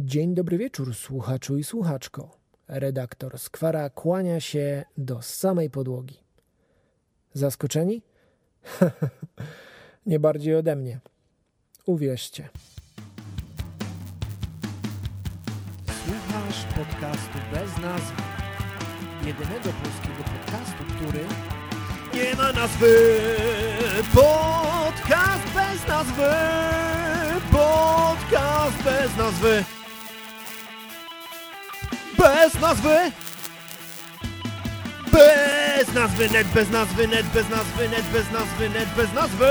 Dzień dobry wieczór, słuchaczu i słuchaczko. Redaktor Skwara kłania się do samej podłogi. Zaskoczeni? Nie bardziej ode mnie. Uwierzcie. Słuchasz podcastu bez nazwy. Jedynego polskiego podcastu, który nie ma nazwy. Podcast bez nazwy. Podcast bez nazwy. Bez nazwy. Bez nazwy, net bez nazwy, net bez nazwy, net bez nazwy, net bez nazwy.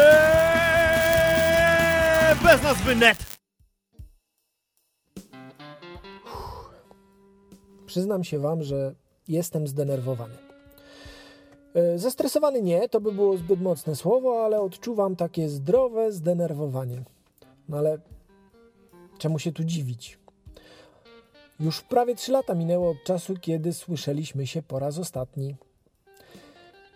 Bez nazwy, net. Przyznam się wam, że jestem zdenerwowany. E, Zestresowany nie, to by było zbyt mocne słowo, ale odczuwam takie zdrowe zdenerwowanie. No ale czemu się tu dziwić? Już prawie 3 lata minęło od czasu, kiedy słyszeliśmy się po raz ostatni.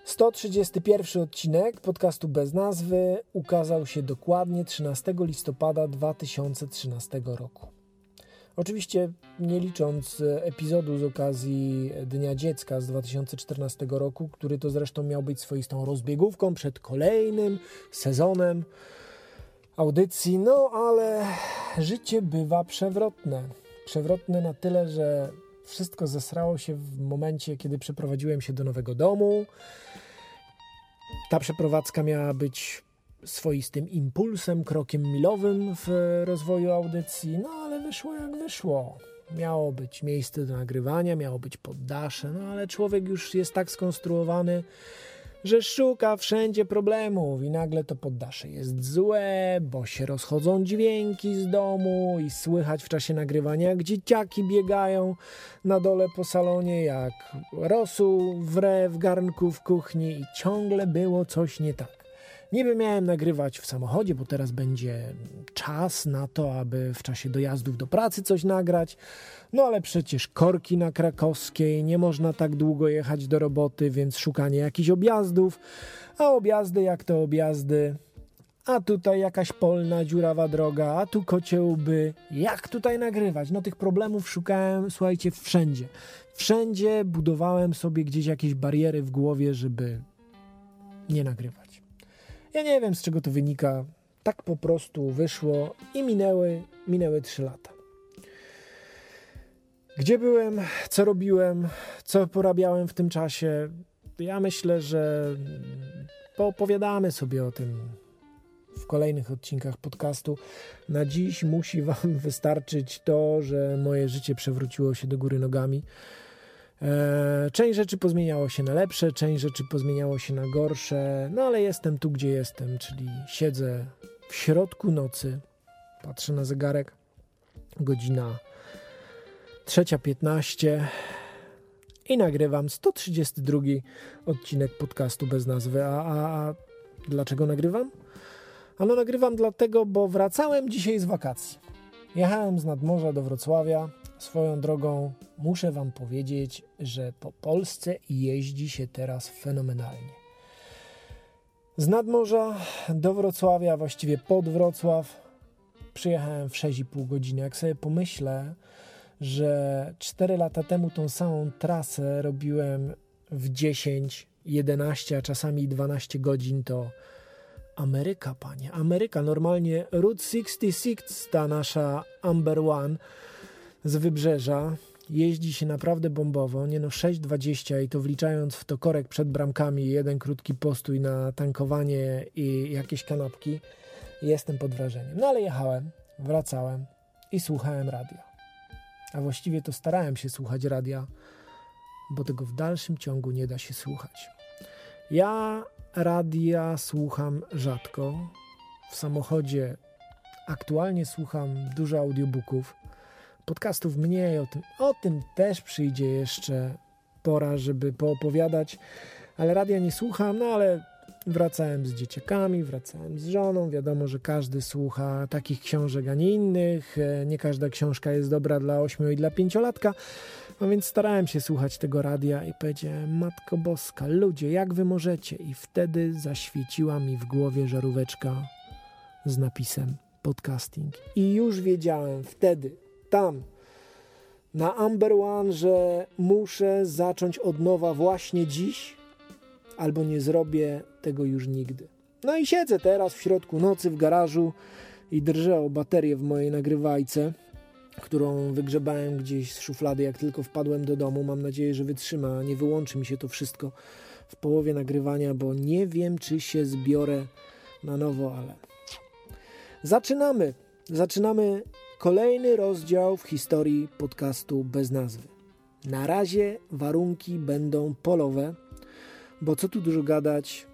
131 odcinek podcastu bez nazwy ukazał się dokładnie 13 listopada 2013 roku. Oczywiście nie licząc epizodu z okazji Dnia Dziecka z 2014 roku, który to zresztą miał być swoistą rozbiegówką przed kolejnym sezonem audycji, no ale życie bywa przewrotne. Przewrotne na tyle, że wszystko zesrało się w momencie, kiedy przeprowadziłem się do nowego domu. Ta przeprowadzka miała być swoistym impulsem, krokiem milowym w rozwoju audycji, no ale wyszło jak wyszło. Miało być miejsce do nagrywania, miało być poddasze, no ale człowiek już jest tak skonstruowany, że szuka wszędzie problemów i nagle to poddasze jest złe, bo się rozchodzą dźwięki z domu i słychać w czasie nagrywania, jak dzieciaki biegają na dole po salonie, jak rosół wre w garnku w kuchni i ciągle było coś nie tak. Niby miałem nagrywać w samochodzie, bo teraz będzie czas na to, aby w czasie dojazdów do pracy coś nagrać. No ale przecież korki na krakowskiej, nie można tak długo jechać do roboty, więc szukanie jakichś objazdów. A objazdy jak to objazdy? A tutaj jakaś polna, dziurawa droga, a tu kocie łby. Jak tutaj nagrywać? No tych problemów szukałem, słuchajcie, wszędzie. Wszędzie budowałem sobie gdzieś jakieś bariery w głowie, żeby nie nagrywać. Ja nie wiem, z czego to wynika. Tak po prostu wyszło i minęły, minęły 3 lata. Gdzie byłem, co robiłem, co porabiałem w tym czasie? Ja myślę, że poopowiadamy sobie o tym w kolejnych odcinkach podcastu. Na dziś musi Wam wystarczyć to, że moje życie przewróciło się do góry nogami. Eee, część rzeczy pozmieniało się na lepsze, część rzeczy pozmieniało się na gorsze, no ale jestem tu, gdzie jestem, czyli siedzę w środku nocy, patrzę na zegarek, godzina 3.15 i nagrywam 132 odcinek podcastu bez nazwy. A, a, a dlaczego nagrywam? Ano nagrywam dlatego, bo wracałem dzisiaj z wakacji. Jechałem z nadmorza do Wrocławia. Swoją drogą muszę Wam powiedzieć, że po Polsce jeździ się teraz fenomenalnie. Z nadmorza do Wrocławia, właściwie pod Wrocław, przyjechałem w 6,5 godziny. Jak sobie pomyślę, że 4 lata temu tą samą trasę robiłem w 10, 11, a czasami 12 godzin, to Ameryka, panie. Ameryka. Normalnie Route 66, ta nasza Amber One z wybrzeża, jeździ się naprawdę bombowo. Nie no, 6,20 i to wliczając w to korek przed bramkami, jeden krótki postój na tankowanie i jakieś kanapki. Jestem pod wrażeniem. No ale jechałem, wracałem i słuchałem radia. A właściwie to starałem się słuchać radia, bo tego w dalszym ciągu nie da się słuchać. Ja radia słucham rzadko. W samochodzie aktualnie słucham dużo audiobooków, podcastów mniej, o tym, o tym też przyjdzie jeszcze pora, żeby poopowiadać, ale radia nie słucham, no ale wracałem z dzieciakami, wracałem z żoną. Wiadomo, że każdy słucha takich książek, a nie innych. Nie każda książka jest dobra dla 8 i dla 5-latka. No więc starałem się słuchać tego radia i powiedziałem, Matko Boska, ludzie, jak wy możecie? I wtedy zaświeciła mi w głowie żaróweczka z napisem podcasting. I już wiedziałem wtedy, tam na Amber One, że muszę zacząć od nowa właśnie dziś, albo nie zrobię tego już nigdy. No i siedzę teraz w środku nocy w garażu i drżę o baterię w mojej nagrywajce, którą wygrzebałem gdzieś z szuflady, jak tylko wpadłem do domu. Mam nadzieję, że wytrzyma, nie wyłączy mi się to wszystko w połowie nagrywania, bo nie wiem, czy się zbiorę na nowo, ale zaczynamy. Zaczynamy kolejny rozdział w historii podcastu bez nazwy. Na razie warunki będą polowe, bo co tu dużo gadać,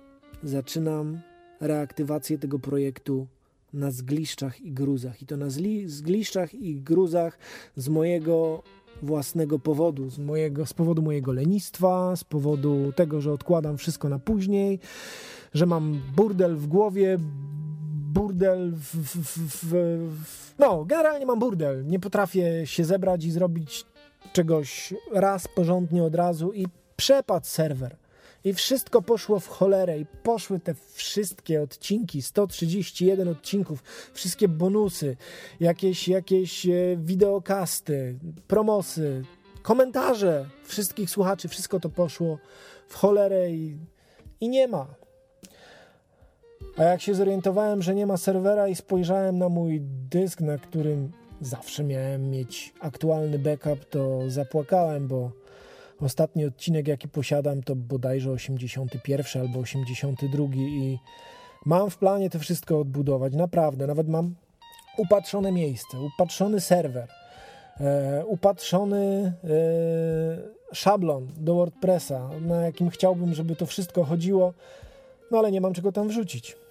zaczynam reaktywację tego projektu na zgliszczach i gruzach. I to na zgliszczach i gruzach z mojego własnego powodu, z, mojego, z powodu mojego lenistwa, z powodu tego, że odkładam wszystko na później, że mam burdel w głowie, burdel w, w, w, w, No, generalnie mam burdel. Nie potrafię się zebrać i zrobić czegoś raz porządnie od razu i przepadł serwer. I wszystko poszło w cholerę i poszły te wszystkie odcinki, 131 odcinków, wszystkie bonusy, jakieś, jakieś e, wideokasty, promosy, komentarze wszystkich słuchaczy, wszystko to poszło w cholerę i, i nie ma. A jak się zorientowałem, że nie ma serwera i spojrzałem na mój dysk, na którym zawsze miałem mieć aktualny backup, to zapłakałem, bo ostatni odcinek, jaki posiadam, to bodajże 81 albo 82 i mam w planie to wszystko odbudować. Naprawdę, nawet mam upatrzone miejsce, upatrzony serwer, e, upatrzony e, szablon do WordPressa, na jakim chciałbym, żeby to wszystko chodziło, no ale nie mam czego tam wrzucić.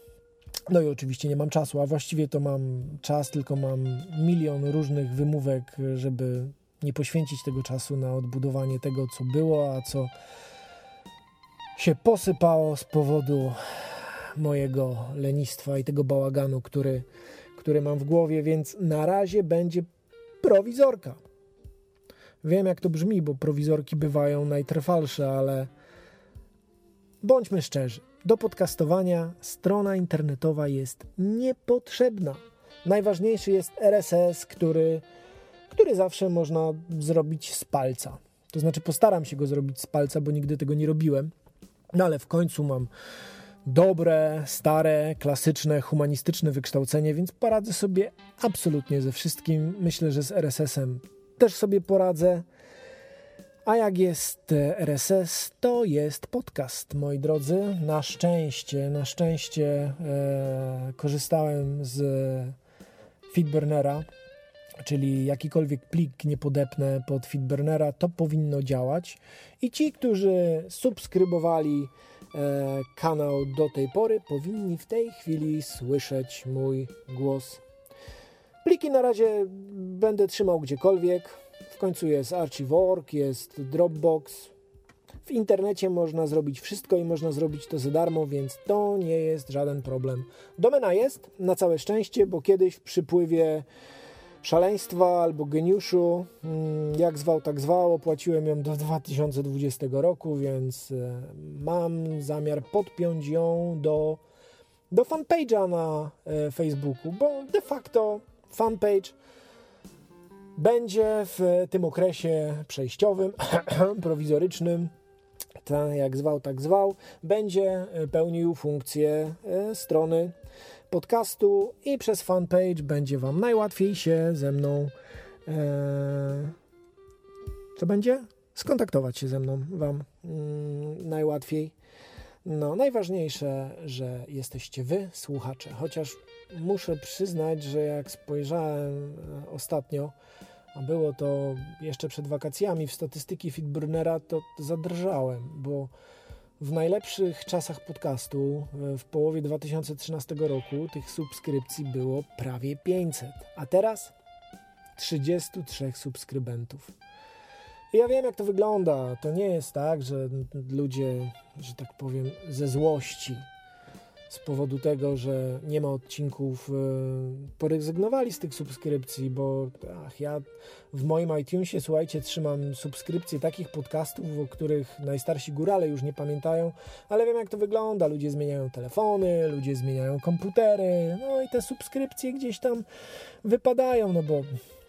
No i oczywiście nie mam czasu, a właściwie to mam czas, tylko mam milion różnych wymówek, żeby nie poświęcić tego czasu na odbudowanie tego, co było, a co się posypało z powodu mojego lenistwa i tego bałaganu, który, który mam w głowie, więc na razie będzie prowizorka. Wiem, jak to brzmi, bo prowizorki bywają najtrwalsze, ale bądźmy szczerzy. Do podcastowania strona internetowa jest niepotrzebna. Najważniejszy jest RSS, który, który zawsze można zrobić z palca. To znaczy, postaram się go zrobić z palca, bo nigdy tego nie robiłem, no ale w końcu mam dobre, stare, klasyczne, humanistyczne wykształcenie, więc poradzę sobie absolutnie ze wszystkim. Myślę, że z RSS-em też sobie poradzę. A jak jest e, RSS, to jest podcast, moi drodzy. Na szczęście, na szczęście e, korzystałem z Feedburnera, czyli jakikolwiek plik nie podepnę pod Feedburnera, to powinno działać. I ci, którzy subskrybowali e, kanał do tej pory, powinni w tej chwili słyszeć mój głos. Pliki na razie będę trzymał gdziekolwiek w końcu jest Archive.org, jest Dropbox. W internecie można zrobić wszystko i można zrobić to za darmo, więc to nie jest żaden problem. Domena jest, na całe szczęście, bo kiedyś w przypływie szaleństwa albo geniuszu, mm, jak zwał, tak zwał, opłaciłem ją do 2020 roku, więc e, mam zamiar podpiąć ją do, do fanpage'a na e, Facebooku, bo de facto fanpage będzie w tym okresie przejściowym, prowizorycznym, tak jak zwał, tak zwał, będzie pełnił funkcję e, strony podcastu i przez fanpage będzie Wam najłatwiej się ze mną e, co będzie? Skontaktować się ze mną Wam mm, najłatwiej. No, najważniejsze, że jesteście Wy, słuchacze, chociaż muszę przyznać, że jak spojrzałem e, ostatnio a było to jeszcze przed wakacjami w statystyki Fitbrunera, to zadrżałem, bo w najlepszych czasach podcastu w połowie 2013 roku tych subskrypcji było prawie 500, a teraz 33 subskrybentów. I ja wiem, jak to wygląda. To nie jest tak, że ludzie, że tak powiem, ze złości z powodu tego, że nie ma odcinków, e, porezygnowali z tych subskrypcji, bo ach, ja w moim iTunesie, słuchajcie, trzymam subskrypcje takich podcastów, o których najstarsi górale już nie pamiętają, ale wiem jak to wygląda. Ludzie zmieniają telefony, ludzie zmieniają komputery, no i te subskrypcje gdzieś tam wypadają, no bo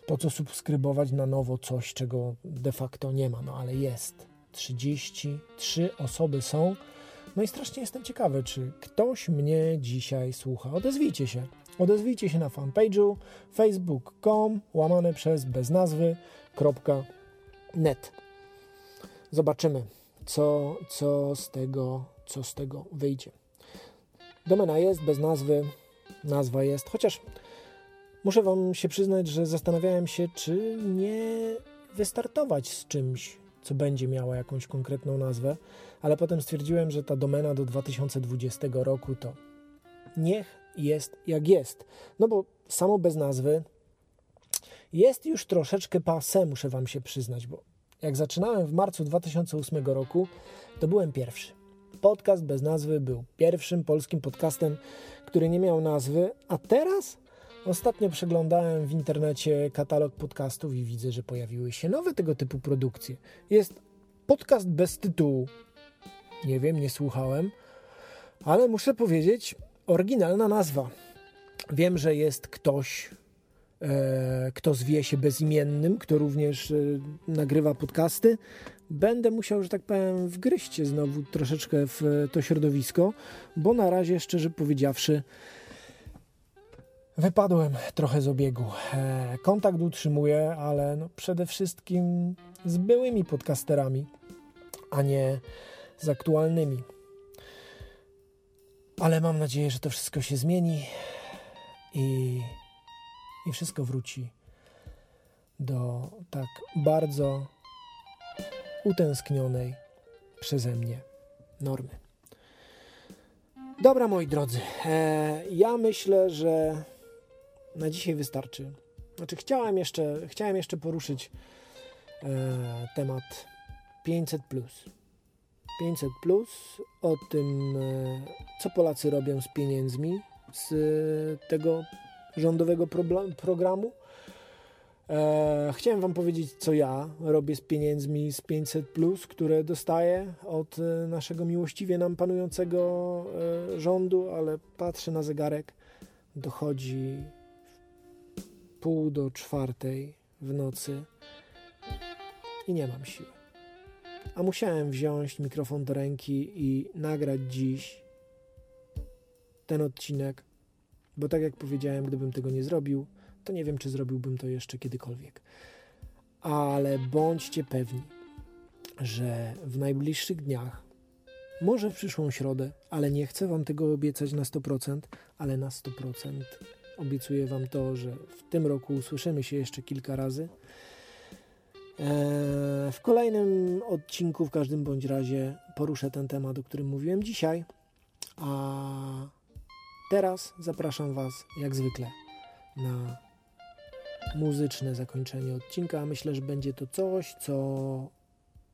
po co subskrybować na nowo coś, czego de facto nie ma, no ale jest. 33 osoby są. No i strasznie jestem ciekawy, czy ktoś mnie dzisiaj słucha. Odezwijcie się. Odezwijcie się na fanpage'u facebook.com łamane przez bez nazwy.net. Zobaczymy, co, co, z tego, co z tego wyjdzie. Domena jest bez nazwy, nazwa jest, chociaż muszę Wam się przyznać, że zastanawiałem się, czy nie wystartować z czymś, co będzie miało jakąś konkretną nazwę, ale potem stwierdziłem, że ta domena do 2020 roku to niech jest jak jest. No bo samo bez nazwy jest już troszeczkę pase, muszę Wam się przyznać, bo jak zaczynałem w marcu 2008 roku, to byłem pierwszy. Podcast bez nazwy był pierwszym polskim podcastem, który nie miał nazwy, a teraz ostatnio przeglądałem w internecie katalog podcastów i widzę, że pojawiły się nowe tego typu produkcje. Jest podcast bez tytułu. Nie wiem, nie słuchałem, ale muszę powiedzieć, oryginalna nazwa. Wiem, że jest ktoś, e, kto zwie się bezimiennym, kto również e, nagrywa podcasty. Będę musiał, że tak powiem, wgryźć się znowu troszeczkę w to środowisko, bo na razie, szczerze powiedziawszy, wypadłem trochę z obiegu. E, kontakt utrzymuję, ale no przede wszystkim z byłymi podcasterami, a nie z aktualnymi. Ale mam nadzieję, że to wszystko się zmieni i, i wszystko wróci do tak bardzo utęsknionej przeze mnie normy. Dobra, moi drodzy, e, ja myślę, że na dzisiaj wystarczy. Znaczy, chciałem jeszcze, chciałem jeszcze poruszyć e, temat 500. 500 plus o tym, e, co Polacy robią z pieniędzmi z tego rządowego programu. E, chciałem Wam powiedzieć, co ja robię z pieniędzmi z 500, plus, które dostaję od e, naszego miłościwie nam panującego e, rządu, ale patrzę na zegarek, dochodzi pół do czwartej w nocy i nie mam siły. A musiałem wziąć mikrofon do ręki i nagrać dziś ten odcinek, bo tak jak powiedziałem, gdybym tego nie zrobił, to nie wiem, czy zrobiłbym to jeszcze kiedykolwiek. Ale bądźcie pewni, że w najbliższych dniach, może w przyszłą środę, ale nie chcę Wam tego obiecać na 100%, ale na 100% obiecuję Wam to, że w tym roku usłyszymy się jeszcze kilka razy. Eee, w kolejnym odcinku, w każdym bądź razie, poruszę ten temat, o którym mówiłem dzisiaj. A teraz zapraszam Was, jak zwykle, na muzyczne zakończenie odcinka. Myślę, że będzie to coś, co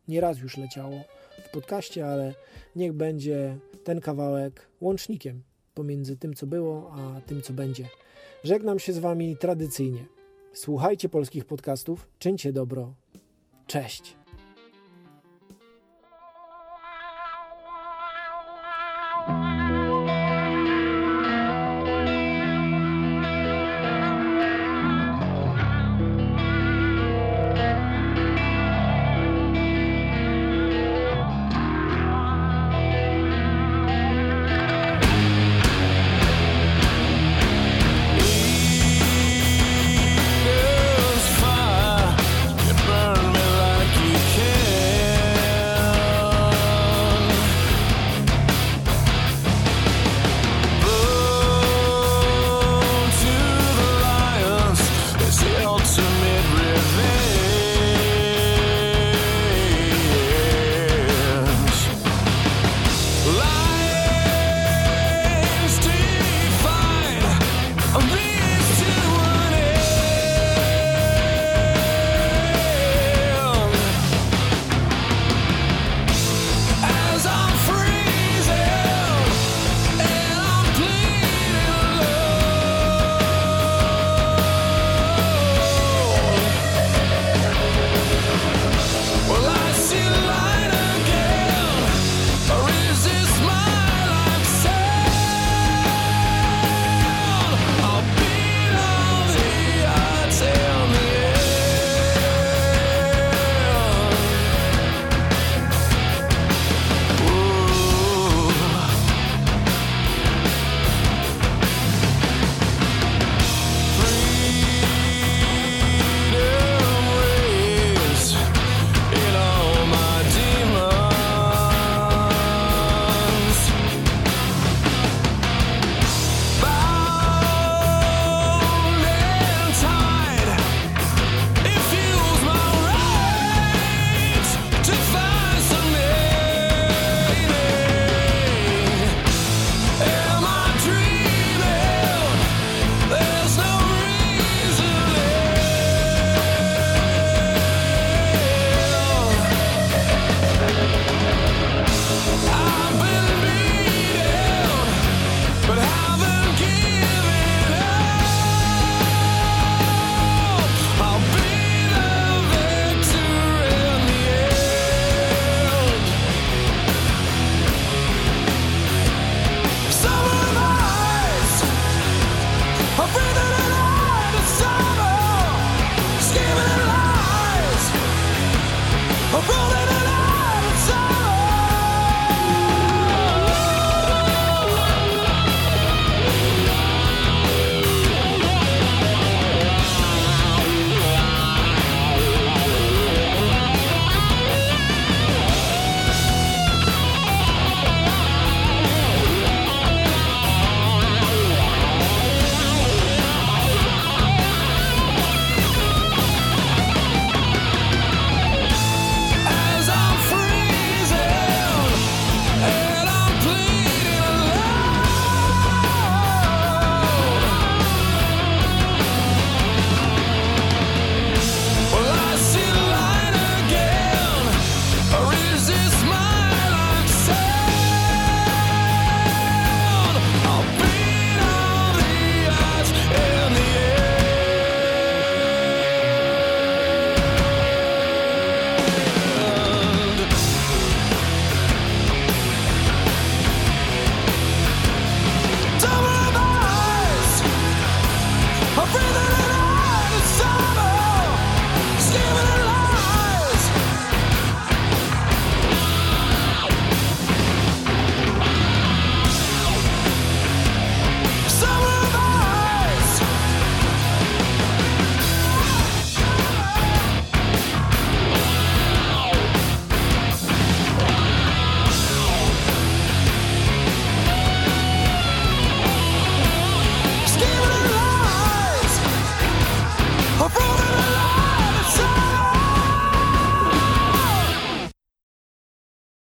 nieraz już leciało w podcaście, ale niech będzie ten kawałek łącznikiem pomiędzy tym, co było, a tym, co będzie. Żegnam się z Wami tradycyjnie. Słuchajcie polskich podcastów, czyńcie dobro. Cześć!